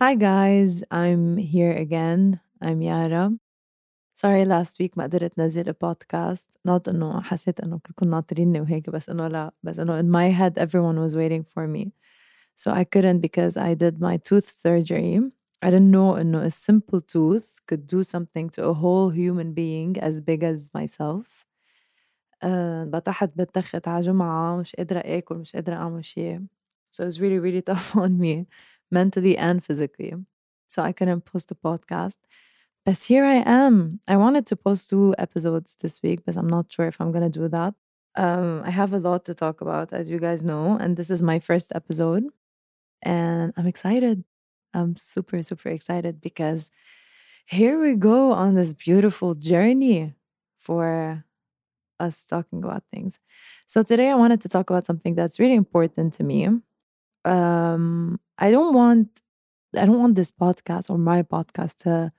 Hi guys, I'm here again. I'm Yara. Sorry last week ما قدرت نزل podcast. Not إنه حسيت إنه كلكم ناطريني وهيك بس إنه لا بس إنه in my head everyone was waiting for me. So I couldn't because I did my tooth surgery. I didn't know إنه a simple tooth could do something to a whole human being as big as myself. انبطحت بالتخت على جمعة مش قادرة آكل مش قادرة أعمل شي. So it was really really tough on me mentally and physically. So I couldn't post a podcast. But here I am. I wanted to post two episodes this week, but I'm not sure if I'm going to do that. Um, I have a lot to talk about, as you guys know, and this is my first episode. And I'm excited. I'm super, super excited because here we go on this beautiful journey for us talking about things. So today I wanted to talk about something that's really important to me. Um, I don't want I don't want this podcast or my podcast to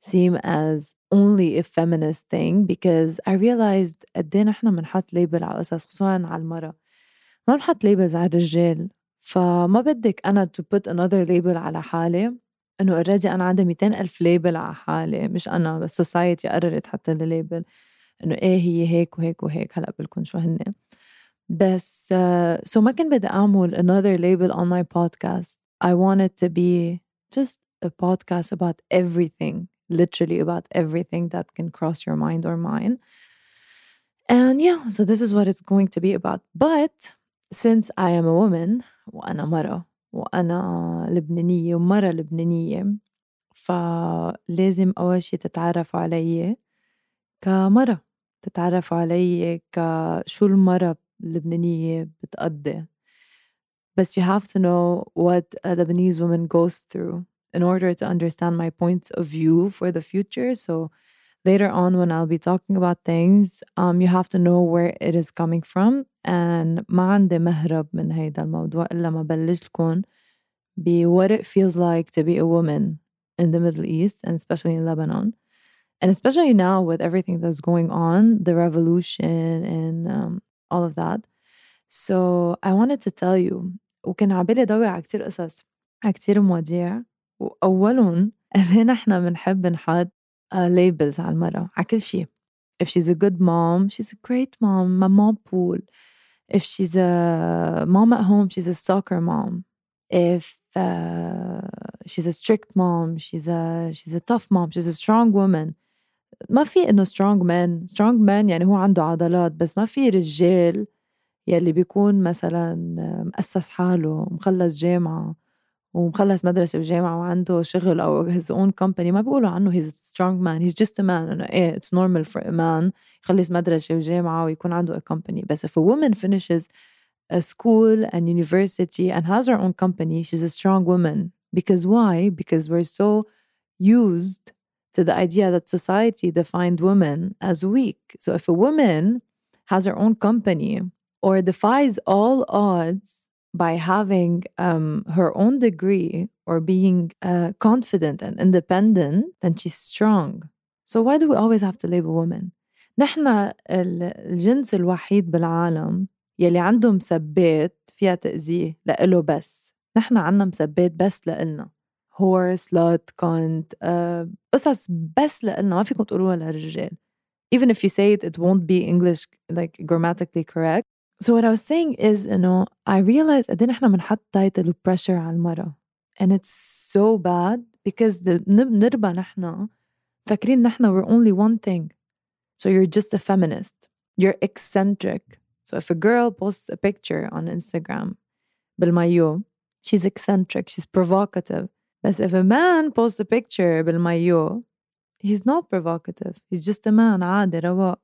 seem as only a feminist thing because I realized قد إيه نحن بنحط ليبل على قصص خصوصا على المرأة. ما بنحط ليبلز على الرجال. فما بدك أنا to put another label على حالي. إنه already أنا عندي 200 ألف ليبل على حالي. مش أنا بس society قررت تحط لي ليبل إنه إيه هي هيك وهيك وهيك. هلأ بقول شو هن بس uh, so ما كان بدي أعمل another label on my podcast I wanted to be just a podcast about everything literally about everything that can cross your mind or mine. And yeah, so this is what it's going to be about. But since I am a woman وأنا مرة وأنا لبنانية ومرة لبنانية فلازم أول شي تتعرفوا علي كمرة تتعرفوا علي كشو المرة اللبنانية بتقضي بس you have to know what a Lebanese woman goes through in order to understand my points of view for the future. So later on, when I'll be talking about things, um, you have to know where it is coming from. And ما عندي مهرب من هيدا الموضوع إلا ما بلش لكم be what it feels like to be a woman in the Middle East and especially in Lebanon. And especially now with everything that's going on, the revolution and um, all of that. So I wanted to tell you وكان عبالي ضوي على كتير قصص على كتير مواضيع وأولهم قد نحن بنحب نحط labels على المرأة على كل شيء if she's a good mom she's a great mom my mom pool if she's a mom at home she's a soccer mom if uh, she's a strict mom she's a she's a tough mom she's a strong woman ما في انه strong man strong man يعني هو عنده عضلات بس ما في رجال يلي بيكون مثلا مؤسس حاله مخلص جامعة ومخلص مدرسة وجامعة وعنده شغل أو his own company ما بيقولوا عنه he's a strong man he's just a man إنه إيه it's normal for a man يخلص مدرسة وجامعة ويكون عنده a company بس if a woman finishes a school and university and has her own company she's a strong woman because why because we're so used to the idea that society defined women as weak so if a woman has her own company or defies all odds by having um, her own degree or being uh, confident and independent, then she's strong. So why do we always have to label women? نحن الجنس الوحيد بالعالم يلي عنده مسبات فيها تأذيه لإله بس نحن عنا مسبات بس لإلنا whore, slut, cunt uh, قصص بس لإلنا ما فيكم تقولوها للرجال even if you say it it won't be English like grammatically correct so what I was saying is know, I realized قد ايه نحن بنحط title pressure على المرأة and it's so bad because بنربى نحن فاكرين نحن we're only one thing so you're just a feminist you're eccentric so if a girl posts a picture on Instagram بالمايو she's eccentric she's provocative But if a man posts a picture بالمايو he's not provocative he's just a man عادي رواق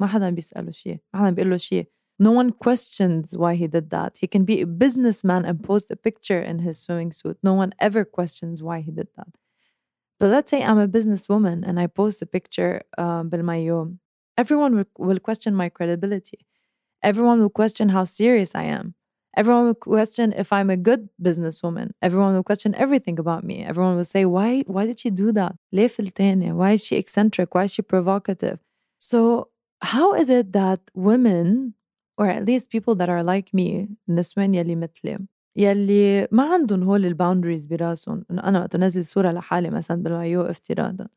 ما حدا بيسأله شيء ما حدا بيقول له شيء no one questions why he did that. He can be a businessman and post a picture in his swimming suit. No one ever questions why he did that. But let's say I'm a businesswoman and I post a picture um, بالمايو. Everyone will, will question my credibility. Everyone will question how serious I am. Everyone will question if I'm a good businesswoman. Everyone will question everything about me. Everyone will say, why, why did she do that? Why is she eccentric? Why is she provocative? So how is it that women or at least people that are like me النسوان يلي مثلي يلّي ما عندُن هول الboundaries براسُن، إنه أنا وقت أنزّل صورة لحالي مثلًا بالمايو افتراضًا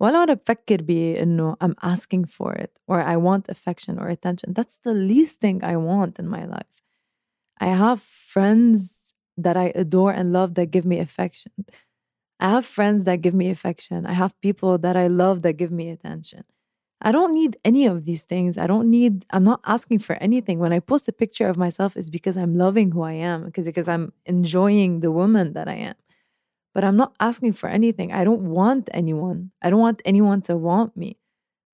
ولا مرّة بفكّر بإنه I'm asking for it or I want affection or attention. That's the least thing I want in my life. I have friends that I adore and love that give me affection. I have friends that give me affection. I have people that I love that give me attention. I don't need any of these things. I don't need, I'm not asking for anything. When I post a picture of myself, it's because I'm loving who I am, because, because I'm enjoying the woman that I am. But I'm not asking for anything. I don't want anyone. I don't want anyone to want me.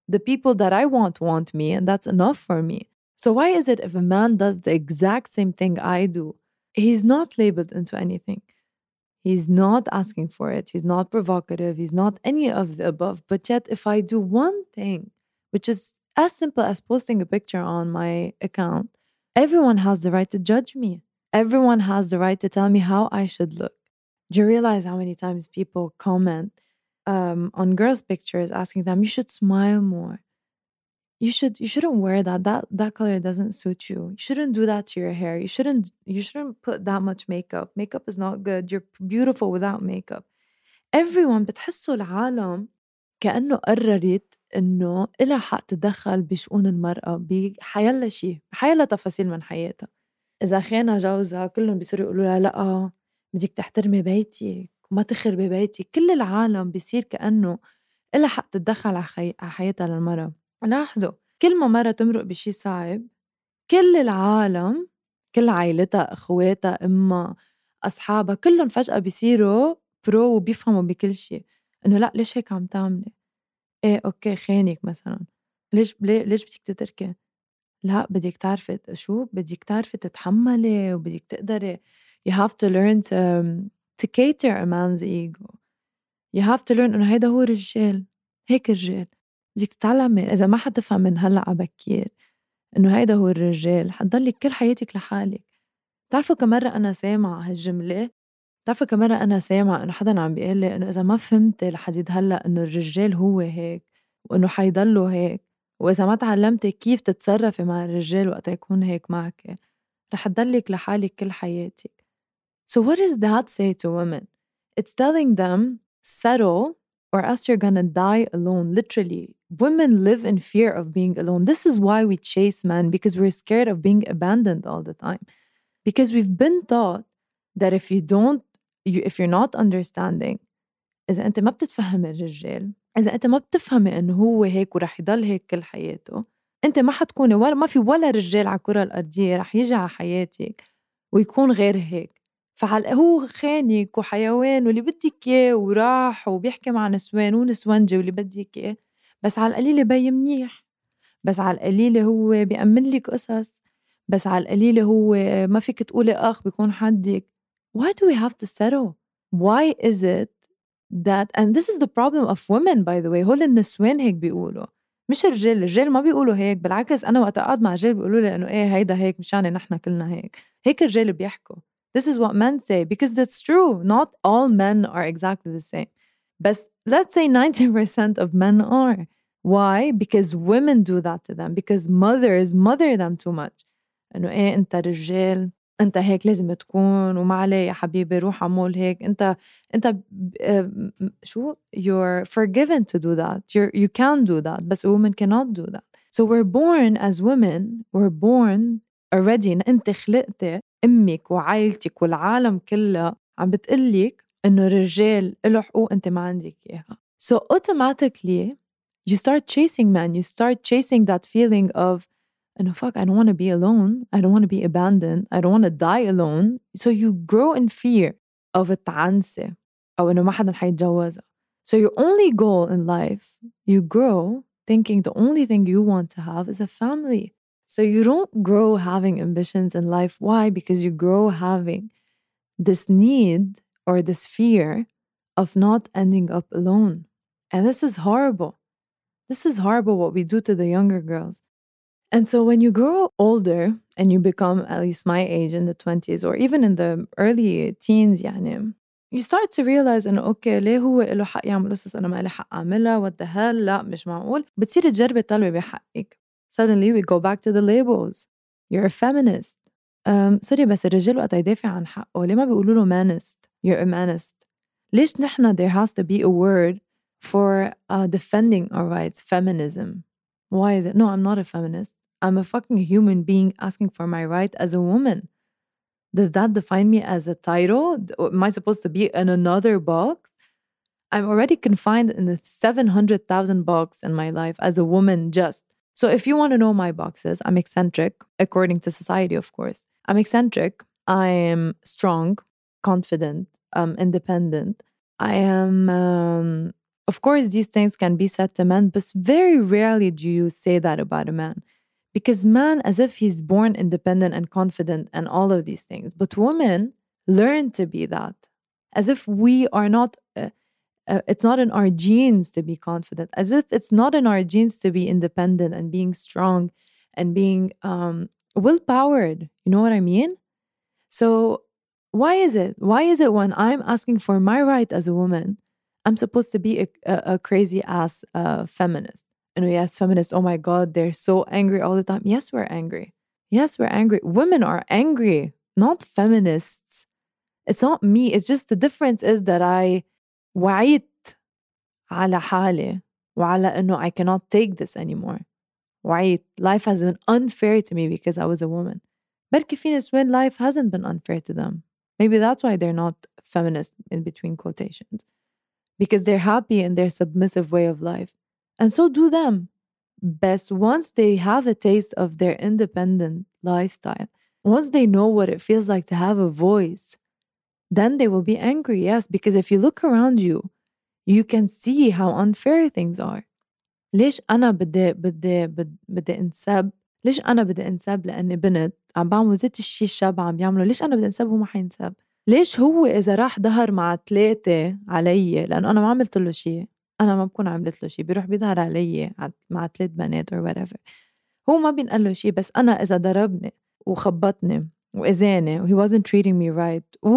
The people that I want want me, and that's enough for me. So, why is it if a man does the exact same thing I do, he's not labeled into anything? He's not asking for it. He's not provocative. He's not any of the above. But yet, if I do one thing which is as simple as posting a picture on my account, everyone has the right to judge me. Everyone has the right to tell me how I should look. Do you realize how many times people comment um, on girls' pictures asking them, "You should smile more. You should you shouldn't wear that. That that color doesn't suit you. You shouldn't do that to your hair. You shouldn't you shouldn't put that much makeup. Makeup is not good. You're beautiful without makeup." Everyone بتحسوا العالم كأنه قررت إنه إلها حق تتدخّل بشؤون المرأة بحيالّا شي، بحيالّا تفاصيل من حياتها، إذا خانها جوزها كلّن بيصيروا يقولوا لها لأ بدك تحترمي بيتك وما تخربي بيتك، كل العالم بصير كأنه إلها حق تتدخّل ع خي ع حياتها للمرا، لاحظوا كل ما مرة تمرق بشي صعب كل العالم كل عيلتها، إخواتها، إمّا، أصحابها، كلّن فجأة بيصيروا pro وبيفهموا بكل شي، إنه لأ ليش هيك عم تعملي؟ إيه أوكي خانِك مثلًا، ليش ليش بدِك تتركي؟ لأ بدِك تعرفي شو؟ بدِك تعرفي تتحمّلي وبدِك تقدري. You have to learn to to cater a man's ego. You have to learn إنه هيدا هو الرجال. هيك الرجال. بدِك تتعلمي إذا ما حتفهم من هلّأ عبكير إنه هيدا هو الرجال حتضلّك كل حياتِك لحالِك، بتعرفوا كم مرّة أنا سامعة هالجملة بتعرفوا كم مرة أنا سامعة إنه حدًا عم بيقول لي إنه إذا ما فهمتي لحديد هلّأ إنه الرجال هو هيك وإنه حيضلوا هيك وإذا ما تعلمتي كيف تتصرفي مع الرجال وقت يكون هيك معك رح تضلِّك لحالِك كل حياتِك. So what does that say to women? It's telling them settle or else you're gonna die alone. Literally, women live in fear of being alone. This is why we chase men because we're scared of being abandoned all the time. Because we've been taught that if you don't you, if you're not understanding إذا أنت ما بتتفهم الرجال إذا أنت ما بتفهمي إنه هو هيك ورح يضل هيك كل حياته أنت ما حتكوني ولا ما في ولا رجال على الكرة الأرضية رح يجي على حياتك ويكون غير هيك فعل هو خانك وحيوان واللي بدك إياه وراح وبيحكي مع نسوان ونسوانجي واللي بدك إياه بس على القليلة بي منيح بس على القليلة هو بيأمن لك قصص بس على القليلة هو ما فيك تقولي أخ بيكون حدك why do we have to settle why is it that and this is the problem of women by the way هول النسوان هيك بيقولوا. مش الرجال الرجال ما بيقولوا هيك بالعكس أنا وقت اقعد مع رجال بيقولوا لي إنه إيه هيدا هيك مشان نحن كلنا هيك. هيك الرجال بيحكوا. This is what men say because that's true. Not all men are exactly the same. but let's say 90% of men are why because women do that to them because mothers mother them too much انه ايه انت رجال انت هيك لازم تكون وما عليه يا حبيبي روح عمول هيك انت انت شو you're forgiven to do that you're, you can do that بس women cannot do that so we're born as women we're born already انت خلقتي امك وعائلتك والعالم كلها عم بتقلك انه الرجال له حقوق انت ما عندك اياها so automatically you start chasing men you start chasing that feeling of إنه fuck I don't want to be alone I don't want to be abandoned I don't want to die alone so you grow in fear of التعنسة أو إنه ما حدا حيتجوزها so your only goal in life you grow thinking the only thing you want to have is a family so you don't grow having ambitions in life why because you grow having this need or this fear of not ending up alone and this is horrible this is horrible what we do to the younger girls and so when you grow older and you become at least my age in the 20s or even in the early teens يعني you start to realize انه اوكي ليه هو له حق يعمل قصص انا ما لي حق اعملها what the hell لا مش معقول بتصيري تجربي تطلبي بحقك suddenly we go back to the labels you're a feminist أم سوري بس الرجال وقت يدافع عن حقه ليه ما بيقولوا له مانست you're a manist ليش نحن there has to be a word for uh, defending our rights feminism why is it no I'm not a feminist I'm a fucking human being asking for my right as a woman does that define me as a title am I supposed to be in another box I'm already confined in the 700,000 box in my life as a woman just so if you want to know my boxes, I'm eccentric, according to society, of course. I'm eccentric. I am strong, confident, um, independent. I am, um, of course, these things can be said to men, but very rarely do you say that about a man. Because man, as if he's born independent and confident and all of these things. But women learn to be that. As if we are not uh, uh, it's not in our genes to be confident, as if it's not in our genes to be independent and being strong and being um, willpowered. You know what I mean? So, why is it? Why is it when I'm asking for my right as a woman, I'm supposed to be a, a, a crazy ass uh, feminist? And yes, feminists, oh my God, they're so angry all the time. Yes, we're angry. Yes, we're angry. Women are angry, not feminists. It's not me. It's just the difference is that I وعيت على حالي وعلى إنه I cannot take this anymore وعيت life has been unfair to me because I was a woman بركي في نسوان life hasn't been unfair to them maybe that's why they're not feminist in between quotations because they're happy in their submissive way of life and so do them best once they have a taste of their independent lifestyle once they know what it feels like to have a voice then they will be angry. Yes, because if you look around you, you can see how unfair things are. ليش أنا بدي بدي بدي انسب ليش أنا بدي انسب لأني بنت عم بعمل ذات الشيء الشاب عم بيعمله. ليش أنا بدي انسب هو ما حينسب ليش هو إذا راح ظهر مع ثلاثة علي؟ لأنه أنا ما عملت له شيء أنا ما بكون عملت له شيء بيروح بيظهر علي مع ثلاث بنات or whatever. هو ما بينقل له شيء بس أنا إذا ضربني وخبطني وإذاني و he wasn't treating me right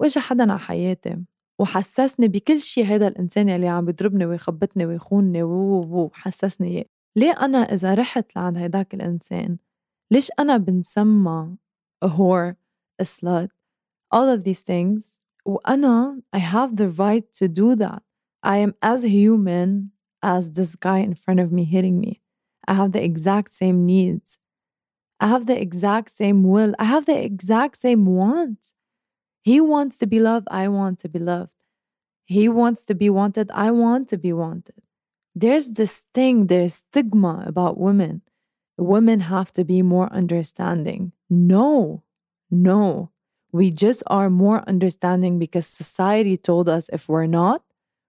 وإجا حدا على حياتي وحسسني بكل شيء هذا الإنسان اللي عم بيضربني ويخبطني ويخونني وحسسني إياه. ليه أنا إذا رحت لعند هيداك الإنسان ليش أنا بنسمى a whore a slut all of these things وأنا I have the right to do that I am as human as this guy in front of me hitting me I have the exact same needs I have the exact same will. I have the exact same wants. He wants to be loved. I want to be loved. He wants to be wanted. I want to be wanted. There's this thing, there's stigma about women. Women have to be more understanding. No, no. We just are more understanding because society told us if we're not,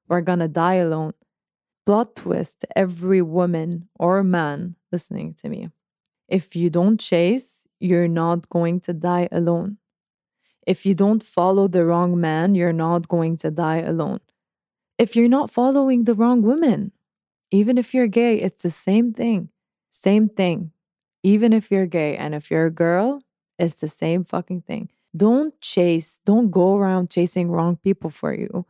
we're gonna die alone. Plot twist every woman or man listening to me. If you don't chase, you're not going to die alone. If you don't follow the wrong man, you're not going to die alone. If you're not following the wrong woman, even if you're gay, it's the same thing. Same thing. Even if you're gay and if you're a girl, it's the same fucking thing. Don't chase, don't go around chasing wrong people for you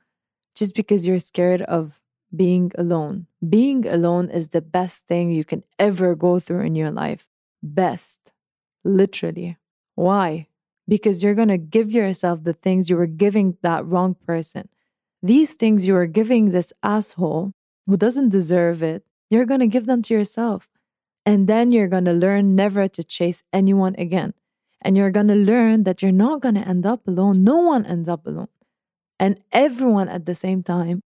just because you're scared of being alone. Being alone is the best thing you can ever go through in your life best. Literally. Why? Because you're going to give yourself the things you were giving that wrong person. These things you are giving this asshole who doesn't deserve it, you're going to give them to yourself. And then you're going to learn never to chase anyone again. And you're going to learn that you're not going to end up alone. No one ends up alone. And everyone at the same time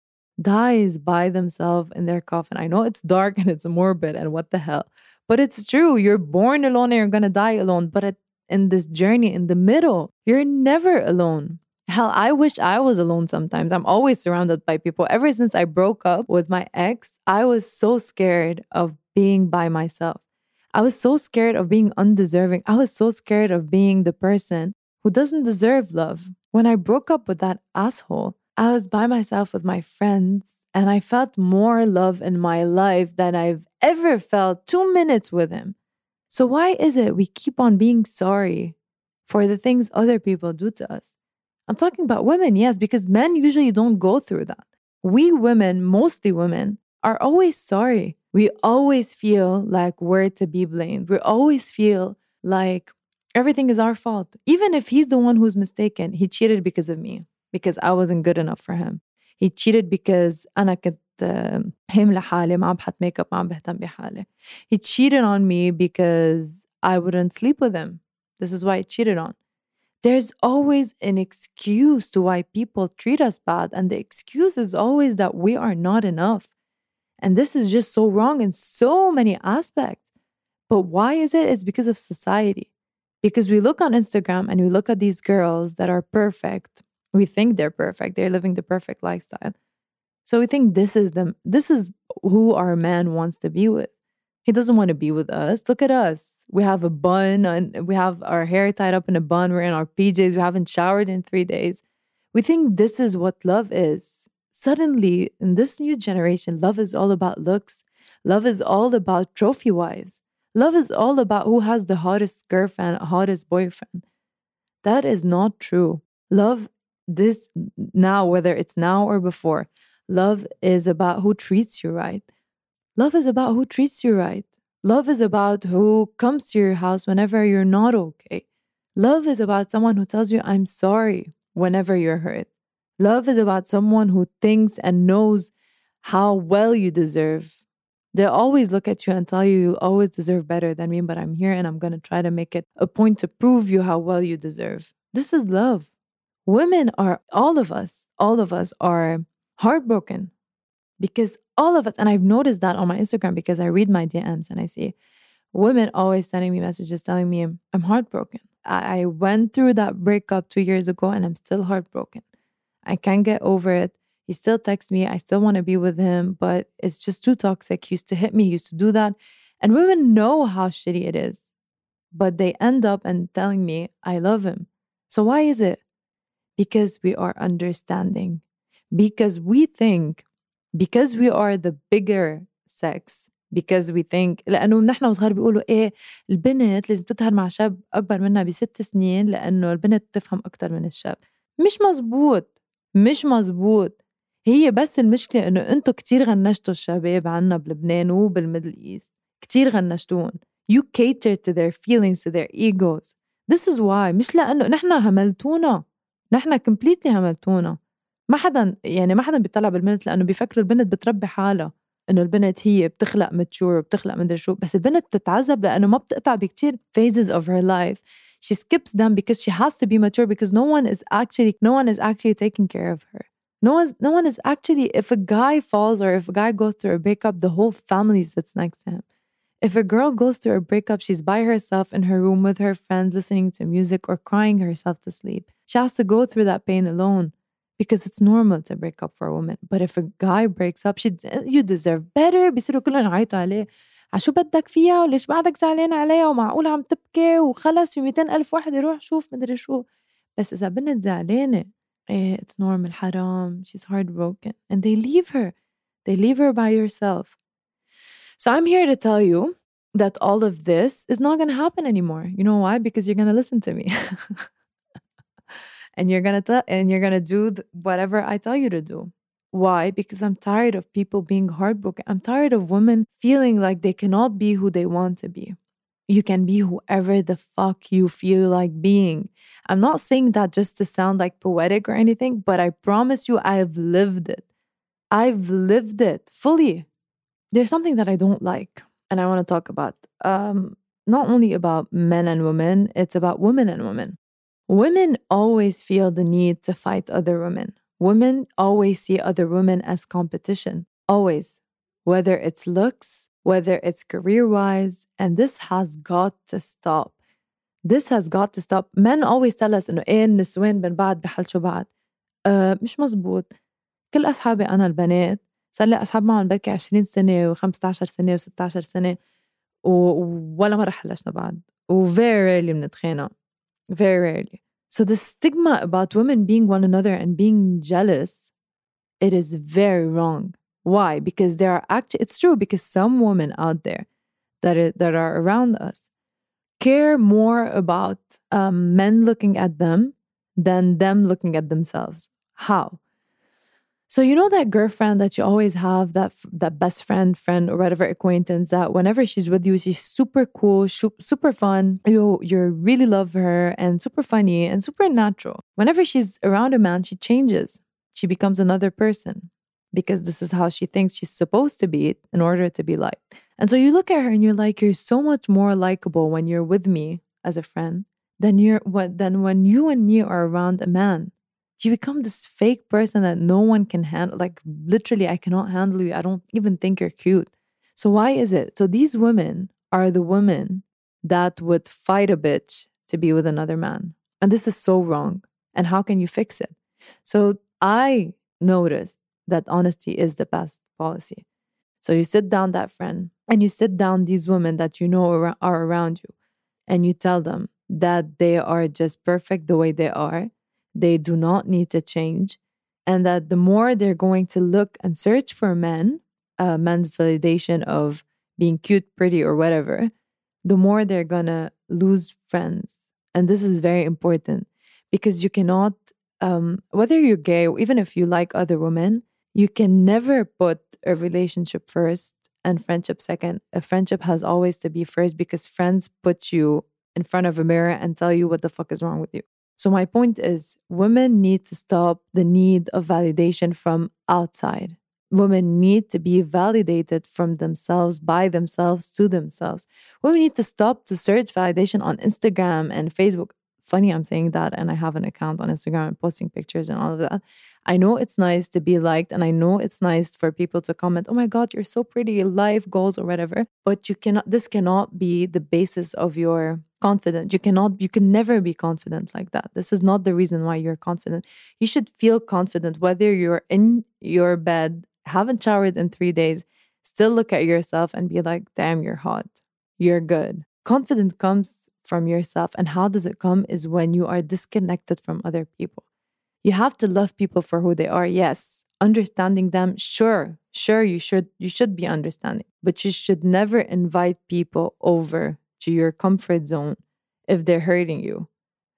dies by themselves in their coffin. I know it's dark and it's morbid and what the hell. But it's true. You're born alone and you're going to die alone. But at, in this journey, in the middle, you're never alone. Hell, I wish I was alone sometimes. I'm always surrounded by people. Ever since I broke up with my ex, I was so scared of being by myself. I was so scared of being undeserving. I was so scared of being the person who doesn't deserve love. When I broke up with that asshole, I was by myself with my friends and I felt more love in my life than I've ever felt two minutes with him. So, why is it we keep on being sorry for the things other people do to us? I'm talking about women, yes, because men usually don't go through that. We women, mostly women, are always sorry We always feel like we're to be blamed. We always feel like Everything is our fault. Even if he's the one who's mistaken, he cheated because of me, because I wasn't good enough for him. He cheated because أنا كنت هيم لحالي ما عم بحط ميك اب ما عم بهتم بحالي. He cheated on me because I wouldn't sleep with him. This is why he cheated on. There's always an excuse to why people treat us bad, and the excuse is always that we are not enough. And this is just so wrong in so many aspects. But why is it? It's because of society. Because we look on Instagram and we look at these girls that are perfect. We think they're perfect. They're living the perfect lifestyle. So we think this is them. This is who our man wants to be with. He doesn't want to be with us. Look at us. We have a bun and we have our hair tied up in a bun. We're in our PJs. We haven't showered in three days. We think this is what love is. Suddenly, in this new generation, love is all about looks. Love is all about trophy wives. Love is all about who has the hottest girlfriend, hottest boyfriend. That is not true. Love, this now, whether it's now or before, love is about who treats you right. Love is about who treats you right. Love is about who comes to your house whenever you're not okay. Love is about someone who tells you, I'm sorry, whenever you're hurt. Love is about someone who thinks and knows how well you deserve They'll always look at you and tell you you'll always deserve better than me, but I'm here and I'm going to try to make it a point to prove you how well you deserve. This is love. Women are, all of us, all of us are heartbroken because all of us, and I've noticed that on my Instagram because I read my DMs and I see women always sending me messages telling me I'm heartbroken. I went through that breakup two years ago and I'm still heartbroken. I can't get over it. He still texts me. I still want to be with him, but it's just too toxic. He used to hit me, he used to do that. And women know how shitty it is, but they end up and telling me, I love him. So why is it? Because we are understanding. Because we think, because we are the bigger sex, because we think لانه نحن وصغار بيقولوا ايه البنت لازم تظهر مع شاب اكبر منها بست سنين لانه البنت تفهم اكثر من الشاب مش مزبوط مش مزبوط هي بس المشكلة إنه أنتو كتير غنشتوا الشباب عنا بلبنان وبالميدل إيست. كتير غنشتون you cater to their feelings to their egos. This is why مش لأنه نحن هملتونا. نحن completely هملتونا. ما حدا يعني ما حدا بيطلع بالبنت لأنه بيفكروا البنت بتربي حالها. إنه البنت هي بتخلق ماتشور وبتخلق مدري شو. بس البنت بتتعذب لأنه ما بتقطع بكتير phases of her life. she skips them because she has to be mature because no one is actually no one is actually taking care of her no one's no one is actually if a guy falls or if a guy goes through a breakup the whole family sits next to him if a girl goes through a breakup she's by herself in her room with her friends listening to music or crying herself to sleep she has to go through that pain alone because it's normal to break up for a woman but if a guy breaks up she you deserve better بيصيروا كلهم يعيطوا عليه عشو بدك فيها وليش بعدك زعلان عليها ومعقول عم تبكي وخلص في 200 ألف واحد يروح شوف مدري شو بس إذا بنت زعلانة Eh, it's normal, haram, she's heartbroken. And they leave her. They leave her by herself. So I'm here to tell you that all of this is not going to happen anymore. You know why? Because you're going to listen to me. and you're going to tell and you're going to do th- whatever I tell you to do. Why? Because I'm tired of people being heartbroken. I'm tired of women feeling like they cannot be who they want to be. You can be whoever the fuck you feel like being. I'm not saying that just to sound like poetic or anything, but I promise you, I've lived it. I've lived it fully. There's something that I don't like, and I want to talk about. Um, not only about men and women, it's about women and women. Women always feel the need to fight other women. Women always see other women as competition, always, whether it's looks, whether it's career wise, and this has got to stop. This has got to stop. Men always tell us إنه إيه النسوان من بعد بحلشوا بعض. أه مش مزبوط. كل أصحابي أنا البنات صار لي أصحاب معهم بركي 20 سنة و15 سنة و16 سنة ولا مرة حلشنا بعض. و very rarely بنتخانق. Very rarely. so the stigma about women being one another and being jealous, it is very wrong. Why? Because there are actually, it's true, because some women out there that are, that are around us care more about um, men looking at them than them looking at themselves. How? So you know that girlfriend that you always have, that that best friend, friend or whatever acquaintance that whenever she's with you, she's super cool, super fun. You you really love her and super funny and super natural. Whenever she's around a man, she changes. She becomes another person because this is how she thinks she's supposed to be in order to be liked. And so you look at her and you're like, you're so much more likable when you're with me as a friend than you're what than when you and me are around a man you become this fake person that no one can handle. Like, literally, I cannot handle you. I don't even think you're cute. So, why is it? So, these women are the women that would fight a bitch to be with another man. And this is so wrong. And how can you fix it? So, I noticed that honesty is the best policy. So, you sit down that friend and you sit down these women that you know are around you and you tell them that they are just perfect the way they are they do not need to change, and that the more they're going to look and search for men, uh, men's validation of being cute, pretty, or whatever, the more they're gonna lose friends. And this is very important because you cannot, um, whether you're gay or even if you like other women, you can never put a relationship first and friendship second. A friendship has always to be first because friends put you in front of a mirror and tell you what the fuck is wrong with you. So, my point is, women need to stop the need of validation from outside. Women need to be validated from themselves, by themselves, to themselves. Women need to stop to search validation on Instagram and Facebook. Funny, I'm saying that, and I have an account on Instagram and posting pictures and all of that. I know it's nice to be liked, and I know it's nice for people to comment, oh my God, you're so pretty, life goals, or whatever. But you cannot, this cannot be the basis of your confident. You cannot, you can never be confident like that. This is not the reason why you're confident. You should feel confident whether you're in your bed, haven't showered in three days, still look at yourself and be like, damn, you're hot. You're good. Confidence comes from yourself. And how does it come? Is when you are disconnected from other people. You have to love people for who they are. Yes. Understanding them, sure, sure, you should you should be understanding, but you should never invite people over to your comfort zone if they're hurting you.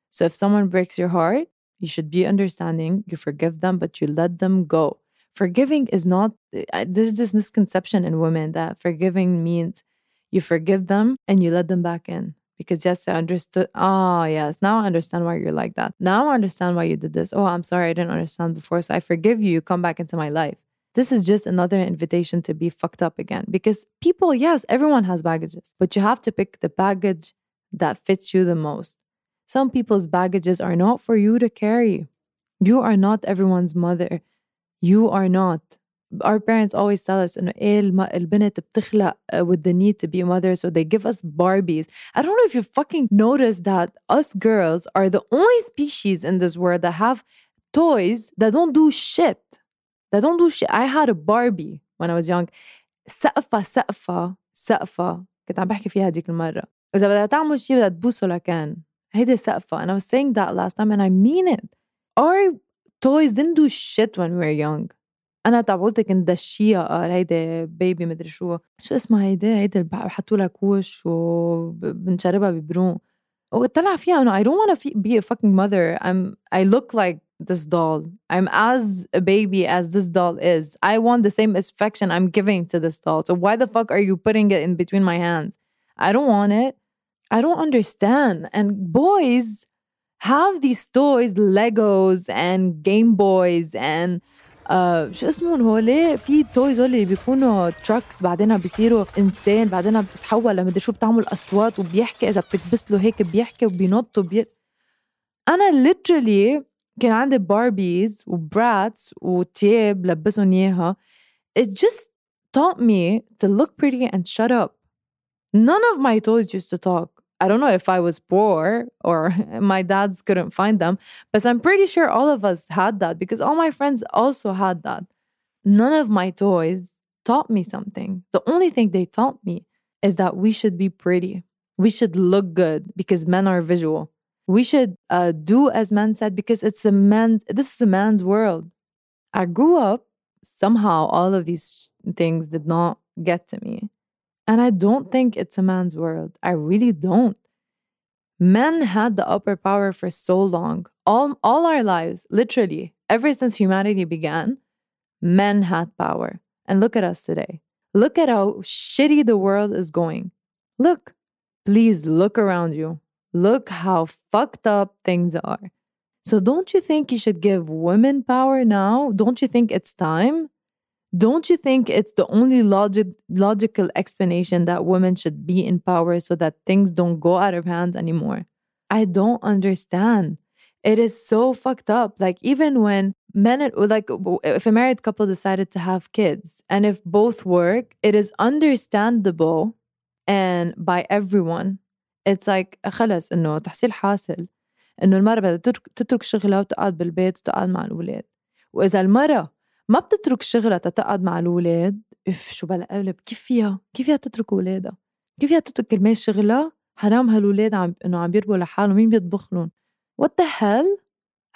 So if someone breaks your heart, you should be understanding, you forgive them, but you let them go. Forgiving is not, this is this misconception in women that forgiving means you forgive them and you let them back in. Because yes, I understood. Oh, yes. Now I understand why you're like that. Now I understand why you did this. Oh, I'm sorry. I didn't understand before. So I forgive you. Come back into my life. This is just another invitation to be fucked up again. Because people, yes, everyone has baggages, but you have to pick the baggage that fits you the most. Some people's baggages are not for you to carry. You are not everyone's mother. You are not. Our parents always tell us إنه إيه البنت بتخلق with the need to be a mother, so they give us Barbies. I don't know if you fucking noticed that us girls are the only species in this world that have toys that don't do shit. That don't do shit. I had a Barbie when I was young. سقفة سقفة سقفة. كنت عم بحكي فيها هديك المرة. إذا بدها تعمل شيء بدها تبوسه لكان. هيدي سقفة. And I was saying that last time and I mean it. Our toys didn't do shit when we were young. أنا تبعولتي كنت دشيها. قال هيدي بيبي مدري شو. شو اسمها هيدي؟ هيدي بحطوا لها كوش وبنشربها ببرون. وطلع فيها إنه I don't want to be a fucking mother. I'm I look like this doll. I'm as a baby as this doll is. I want the same affection I'm giving to this doll. So why the fuck are you putting it in between my hands? I don't want it. I don't understand. And boys have these toys, Legos and Game Boys and uh, شو اسمهم هول في تويز هول اللي بيكونوا تراكس بعدين بيصيروا انسان بعدين بتتحول لمدري شو بتعمل اصوات وبيحكي اذا بتكبس له هيك بيحكي وبينط وبي انا literally كان عندي باربيز وبراتس وتياب لبسهم اياها it just taught me to look pretty and shut up none of my toys used to talk I don't know if I was poor or my dads couldn't find them, but I'm pretty sure all of us had that because all my friends also had that. None of my toys taught me something. The only thing they taught me is that we should be pretty. We should look good because men are visual we should uh, do as men said because it's a man this is a man's world i grew up somehow all of these things did not get to me and i don't think it's a man's world i really don't men had the upper power for so long all all our lives literally ever since humanity began men had power. And look at us today. Look at how shitty the world is going. Look, please look around you. Look how fucked up things are. So, don't you think you should give women power now? Don't you think it's time? Don't you think it's the only logic, logical explanation that women should be in power so that things don't go out of hand anymore? I don't understand. It is so fucked up. Like, even when men, like, if a married couple decided to have kids and if both work, it is understandable and by everyone. It's like خلص إنه تحصيل حاصل. إنه المرأة بدها تترك شغلها وتقعد بالبيت وتقعد مع الأولاد. وإذا المرأة ما بتترك شغلها تقعد مع الأولاد إف شو بلا قلب كيف فيها؟ كيف فيها تترك أولادها؟ كيف فيها تترك كرمال شغلها؟ حرام هالولاد عم إنه عم بيربوا لحالهم مين بيطبخ لهم؟ What the hell?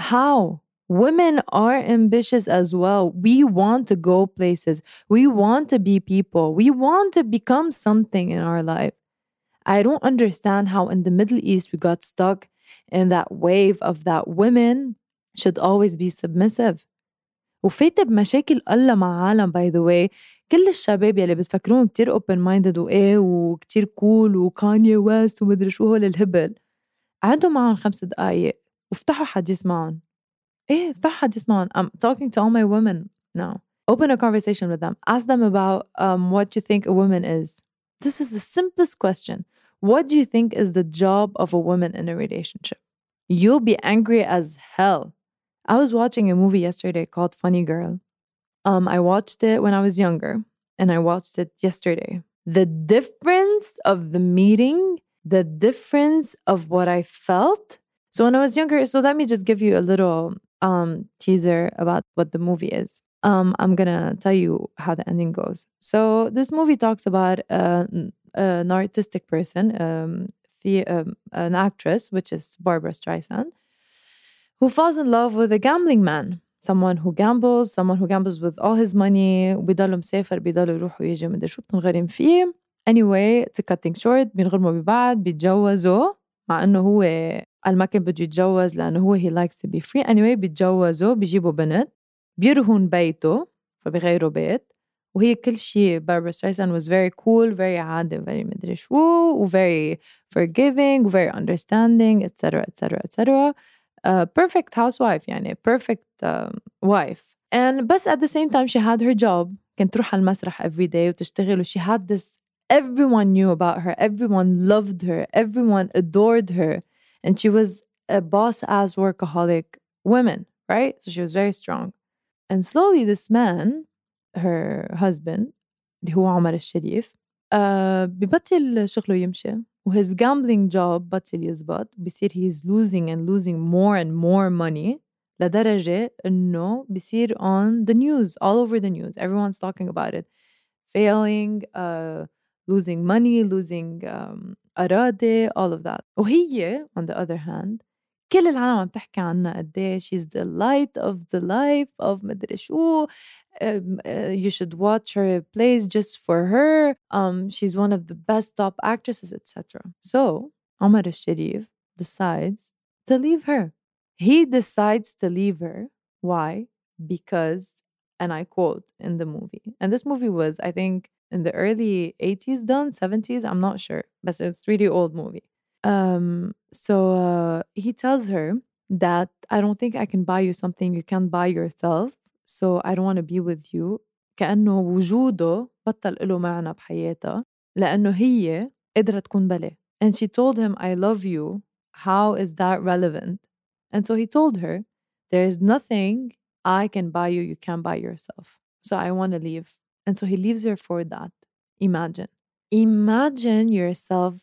How? Women are ambitious as well. We want to go places. We want to be people. We want to become something in our life. i don't understand how in the middle east we got stuck in that wave of that women should always be submissive وفايتة بمشاكل الله مع عالم باي ذا واي كل الشباب يلي بتفكرون كتير اوبن مايندد وايه وكتير كول وكانيا ويست ومدري شو هول الهبل قعدوا معهم خمس دقايق وافتحوا حديث معهم ايه افتحوا حديث معهم I'm talking to all my women now open a conversation with them ask them about um, what you think a woman is this is the simplest question what do you think is the job of a woman in a relationship you'll be angry as hell I was watching a movie yesterday called Funny Girl. Um, I watched it when I was younger and I watched it yesterday. The difference of the meeting, the difference of what I felt. So when I was younger, so let me just give you a little um, teaser about what the movie is um, I'm gonna tell you how the ending goes. So this movie talks about uh, an artistic person, um, the, um, an actress, which is Barbra Streisand, who falls in love with a gambling man. Someone who gambles, someone who gambles with all his money anyway to cut things short بينغرموا ببعض بيتجوزوا مع انه هو قال بده يتجوز لانه هو he likes to be free anyway بيتجوزوا بيجيبوا بنت بيرهن بيته فبيغيروا بيت وهي كل شيء باربرا سترايسان was very cool very عادي very مدري شو و very forgiving و very understanding etc etc etc a perfect housewife يعني perfect um, wife and بس at the same time she had her job كانت تروح على المسرح every day وتشتغل و she had this everyone knew about her everyone loved her everyone adored her and she was a boss ass workaholic woman right so she was very strong and slowly this man her husband اللي هو عمر الشريف uh, ببطل شغله يمشي وhis gambling job بطل يزبط بصير he's losing and losing more and more money لدرجة إنه بصير on the news all over the news everyone's talking about it failing uh, losing money losing um, أراضي all of that وهي on the other hand كل العالم عم تحكي عنها قد ايه she's the light of the life of مدري شو um, uh, you should watch her plays just for her um, she's one of the best top actresses etc so Omar al-Sharif decides to leave her he decides to leave her why because and I quote in the movie and this movie was I think in the early 80s done 70s I'm not sure but it's really old movie um, so uh, he tells her that I don't think I can buy you something you can't buy yourself. So I don't want to be with you. كأنه وجوده بطل له معنى بحياتها لأنه هي قدرت تكون بلا. And she told him, I love you. How is that relevant? And so he told her, There is nothing I can buy you, you can't buy yourself. So I want to leave. And so he leaves her for that. Imagine. Imagine yourself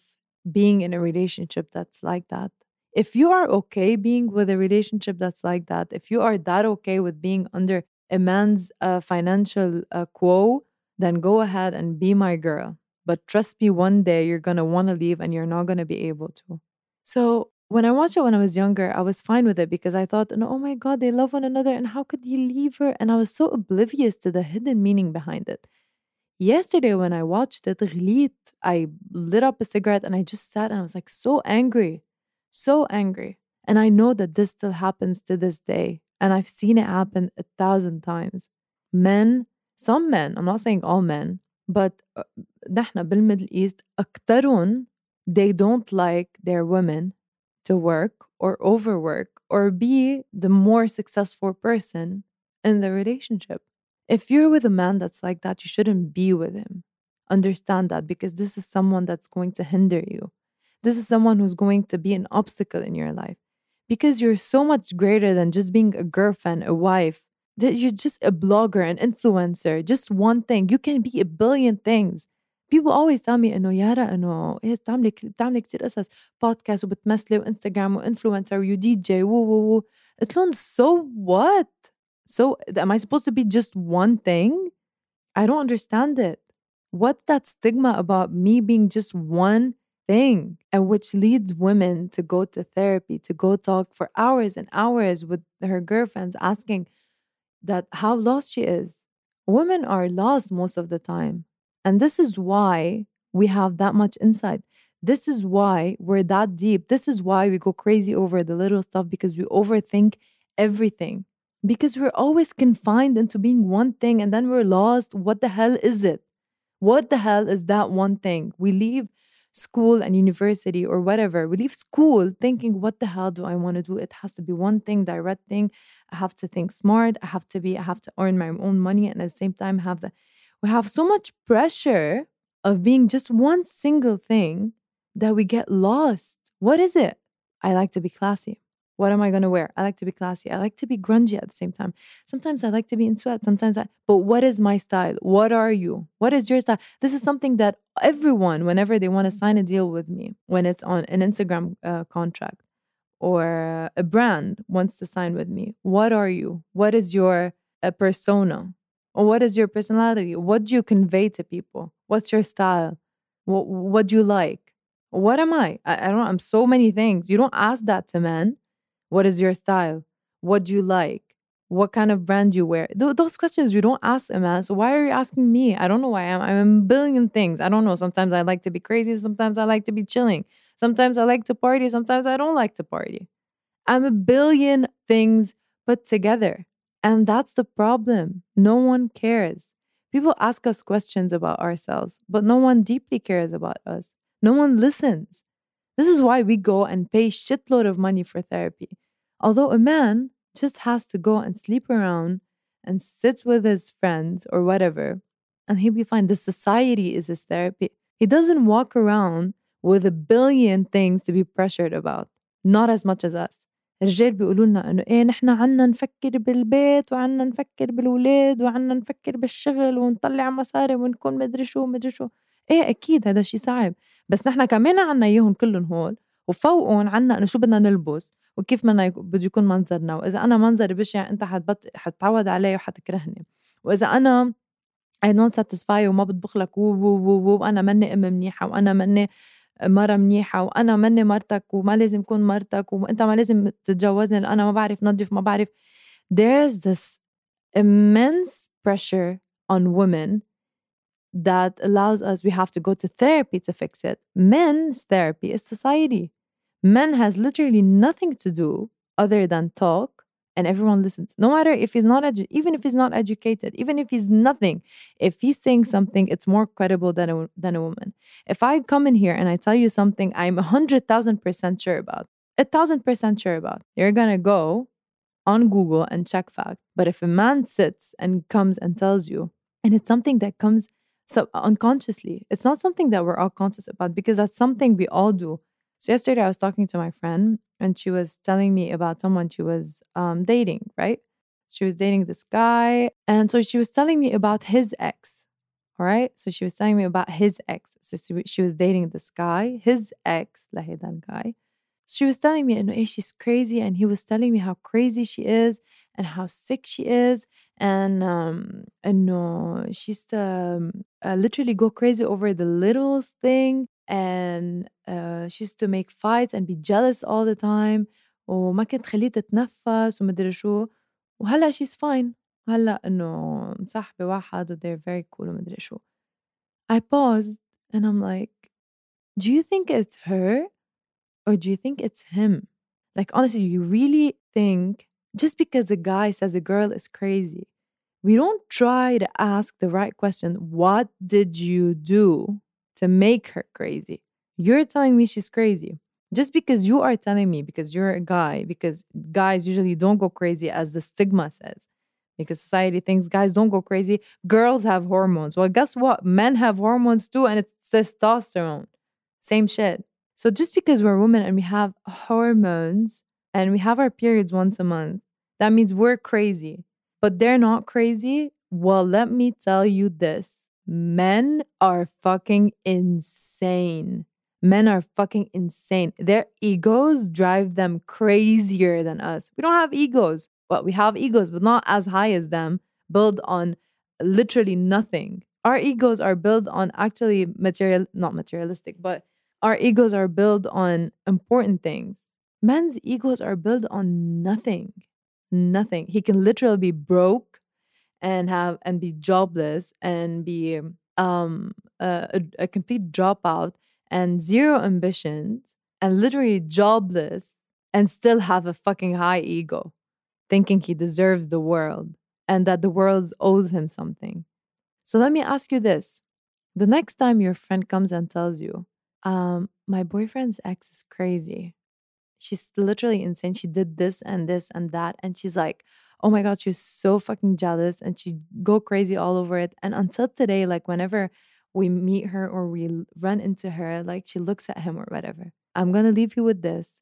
being in a relationship that's like that. If you are okay being with a relationship that's like that, if you are that okay with being under a man's uh, financial uh, quo, then go ahead and be my girl. But trust me, one day you're going to want to leave and you're not going to be able to. So when I watched it when I was younger, I was fine with it because I thought, oh my God, they love one another. And how could he leave her? And I was so oblivious to the hidden meaning behind it Yesterday, when I watched it, غليت, I lit up a cigarette and I just sat and I was like so angry, so angry. And I know that this still happens to this day. And I've seen it happen a thousand times. men some men I'm not saying all men but uh, نحن بالميدل ايست أكترهم they don't like their women to work or overwork or be the more successful person in the relationship. If you're with a man that's like that, you shouldn't be with him. Understand that because this is someone that's going to hinder you. This is someone who's going to be an obstacle in your life because you're so much greater than just being a girlfriend, a wife. That you're just a blogger, an influencer, just one thing. You can be a billion things. People always tell me انه يارا انه ايه بتعملي بتعملي كثير قصص بودكاست وبتمثلي وانستغرام وانفلونسر ويو دي جي وو وو وو قلت لهم so what? so am I supposed to be just one thing? I don't understand it. What's that stigma about me being just one thing? And which leads women to go to therapy, to go talk for hours and hours with her girlfriends asking that how lost she is. Women are lost most of the time. And this is why we have that much insight. This is why we're that deep. This is why we go crazy over the little stuff because we overthink everything. Because we're always confined into being one thing and then we're lost. What the hell is it? What the hell is that one thing? We leave school and university or whatever. We leave school thinking, what the hell do I want to do? It has to be one thing, direct thing. I have to think smart. I have to be, I have to earn my own money and at the same time have the we have so much pressure of being just one single thing that we get lost. What is it? I like to be classy. What am I going to wear? I like to be classy. I like to be grungy at the same time. Sometimes I like to be in sweat. Sometimes I, but what is my style? What are you? What is your style? This is something that everyone, whenever they want to sign a deal with me, when it's on an Instagram uh, contract or a brand wants to sign with me, what are you? What is your uh, persona? Or what is your personality? What do you convey to people? What's your style? What, what do you like? What am I? I? I don't I'm so many things. You don't ask that to men what is your style? What do you like? What kind of brand you wear? Th- those questions you don't ask a man. So why are you asking me? I don't know why I'm. I'm a billion things. I don't know. Sometimes I like to be crazy. Sometimes I like to be chilling. Sometimes I like to party. Sometimes I don't like to party. I'm a billion things put together. And that's the problem. No one cares. People ask us questions about ourselves, but no one deeply cares about us. No one listens. This is why we go and pay shitload of money for therapy. Although a man just has to go and sleep around and sits with his friends or whatever, and he'll be fine. The society is his therapy. He doesn't walk around with a billion things to be pressured about, not as much as us. الرجال بيقولوا لنا انه ايه نحن عنا نفكر بالبيت وعنا نفكر بالولاد وعنا نفكر بالشغل ونطلع مصاري ونكون مدري شو مدري شو ايه اكيد هذا شيء صعب بس نحن كمان عنا إياهم كلهم هول وفوقهم عنا إنه شو بدنا نلبس وكيف بدنا بده يكون منظرنا وإذا أنا منظري بشع أنت حتبط حتتعود عليه وحتكرهني. وإذا أنا I don't satisfy وما بطبخ لك و وأنا مني أم منيحة وأنا مني مرة منيحة وأنا مني مرتك وما لازم كون مرتك وأنت ما لازم تتجوزني لأن أنا ما بعرف نظف ما بعرف. There's this immense pressure on women that allows us we have to go to therapy to fix it. Men's therapy is society. Men has literally nothing to do other than talk and everyone listens. No matter if he's not edu- even if he's not educated even if he's nothing if he's saying something it's more credible than a, than a woman. If i come in here and i tell you something i'm a hundred thousand percent sure about a thousand percent sure about you're gonna go on google and check facts but if a man sits and comes and tells you and it's something that comes so unconsciously. It's not something that we're all conscious about because that's something we all do. So yesterday I was talking to my friend and she was telling me about someone she was um, dating, right? She was dating this guy. And so she was telling me about his ex. All right. So she was telling me about his ex. So she was dating this guy, his ex, Lahidan guy. She was telling me, you know, she's crazy. And he was telling me how crazy she is and how sick she is and um انه she used to um, uh, literally go crazy over the littlest thing and uh, she used to make fights and be jealous all the time وما كانت تخليه تتنفس ومدري شو وهلا she's fine هلا انه مصاحبة واحد و they're very cool ومدري شو I paused and I'm like do you think it's her or do you think it's him like honestly you really think just because a guy says a girl is crazy, we don't try to ask the right question. What did you do to make her crazy? You're telling me she's crazy. Just because you are telling me, because you're a guy, because guys usually don't go crazy as the stigma says, because society thinks guys don't go crazy, girls have hormones. Well, guess what? Men have hormones too, and it's testosterone. Same shit. So just because we're women and we have hormones and we have our periods once a month, that means we're crazy. But they're not crazy. Well, let me tell you this men are fucking insane. Men are fucking insane. Their egos drive them crazier than us. We don't have egos. Well, we have egos, but not as high as them, built on literally nothing. Our egos are built on actually material, not materialistic, but our egos are built on important things. Men's egos are built on nothing. Nothing. He can literally be broke and have and be jobless and be um a, a complete dropout and zero ambitions and literally jobless and still have a fucking high ego, thinking he deserves the world and that the world owes him something. So let me ask you this the next time your friend comes and tells you, um, my boyfriend's ex is crazy. She's literally insane. She did this and this and that. And she's like, oh my God, she's so fucking jealous and she go crazy all over it. And until today, like whenever we meet her or we run into her, like she looks at him or whatever. I'm going to leave you with this.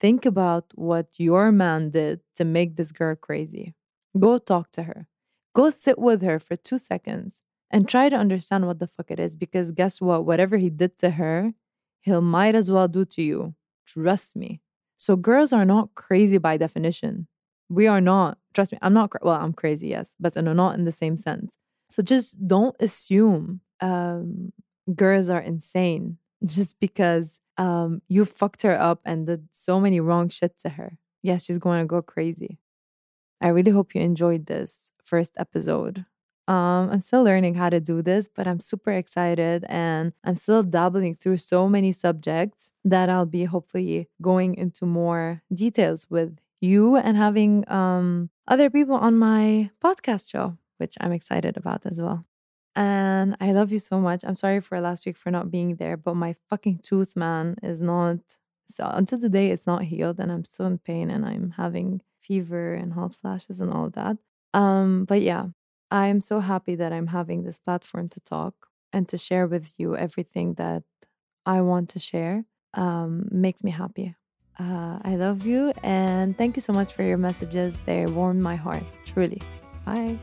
Think about what your man did to make this girl crazy. Go talk to her. Go sit with her for two seconds and try to understand what the fuck it is because guess what? Whatever he did to her, he'll might as well do to you. Trust me. So girls are not crazy by definition. We are not. Trust me, I'm not. Well, I'm crazy, yes, but no, not in the same sense. So just don't assume um, girls are insane just because um, you fucked her up and did so many wrong shit to her. Yes, she's going to go crazy. I really hope you enjoyed this first episode. Um, I'm still learning how to do this, but I'm super excited and I'm still dabbling through so many subjects that I'll be hopefully going into more details with you and having um, other people on my podcast show, which I'm excited about as well. And I love you so much. I'm sorry for last week for not being there, but my fucking tooth, man, is not. So until today, it's not healed, and I'm still in pain, and I'm having fever and hot flashes and all of that. Um, but yeah, I'm so happy that I'm having this platform to talk and to share with you everything that I want to share. Um, makes me happy. Uh, I love you and thank you so much for your messages. They warmed my heart, truly. Bye.